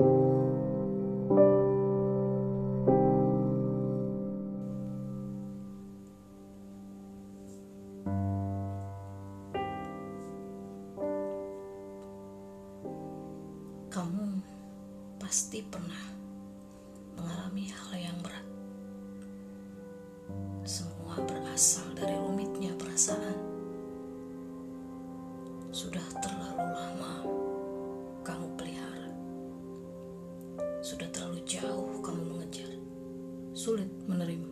Kamu pasti pernah mengalami hal yang berat. Semua berasal dari rumitnya perasaan. Sudah terlalu lama kamu. Sudah terlalu jauh kamu mengejar. Sulit menerima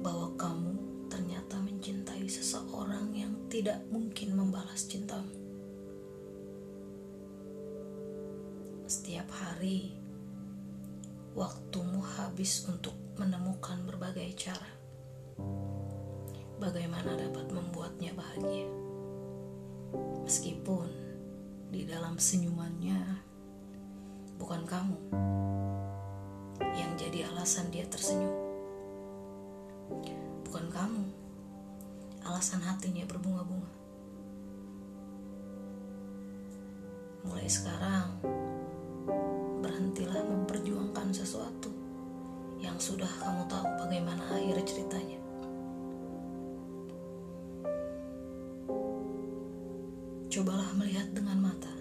bahwa kamu ternyata mencintai seseorang yang tidak mungkin membalas cintamu. Setiap hari, waktumu habis untuk menemukan berbagai cara. Bagaimana dapat membuatnya bahagia, meskipun di dalam senyumannya kamu yang jadi alasan dia tersenyum, bukan kamu alasan hatinya berbunga-bunga. Mulai sekarang, berhentilah memperjuangkan sesuatu yang sudah kamu tahu bagaimana akhir ceritanya. Cobalah melihat dengan mata,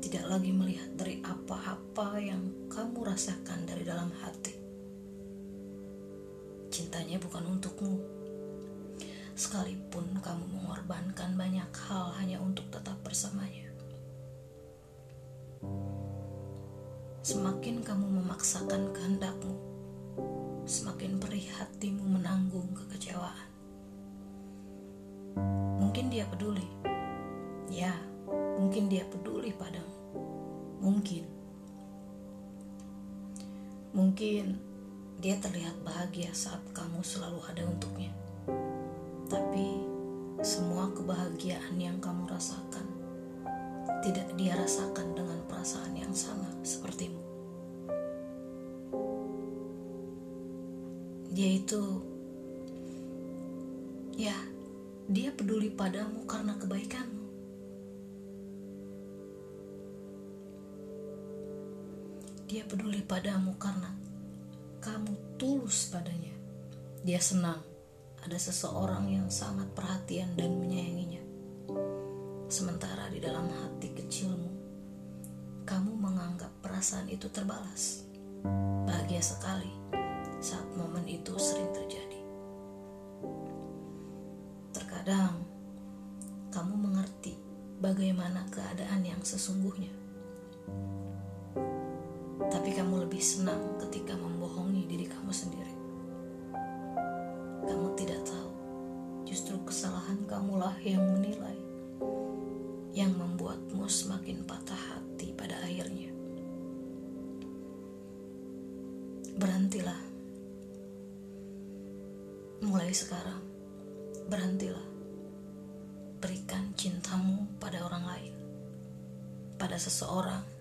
tidak lagi melihat dari apa-apa yang kamu rasakan dari dalam hati. Cintanya bukan untukmu, sekalipun kamu mengorbankan banyak hal hanya untuk tetap bersamanya. Semakin kamu memaksakan kehendakmu, semakin perih hatimu menanggung kekecewaan. Mungkin dia peduli, ya, mungkin dia peduli padamu, mungkin, mungkin dia terlihat bahagia saat kamu selalu ada untuknya, tapi semua kebahagiaan yang kamu rasakan tidak dia rasakan dengan perasaan yang sama sepertimu. Dia itu, ya, dia peduli padamu karena kebaikanmu. Dia peduli padamu karena kamu tulus padanya. Dia senang ada seseorang yang sangat perhatian dan menyayanginya. Sementara di dalam hati kecilmu, kamu menganggap perasaan itu terbalas. Bahagia sekali saat momen itu sering terjadi. Terkadang kamu mengerti bagaimana keadaan yang sesungguhnya. Tapi kamu lebih senang ketika membohongi diri kamu sendiri. Kamu tidak tahu, justru kesalahan kamulah yang menilai yang membuatmu semakin patah hati pada akhirnya. Berhentilah. Mulai sekarang, berhentilah. Berikan cintamu pada orang lain. Pada seseorang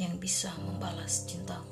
yang bisa membalas cintamu.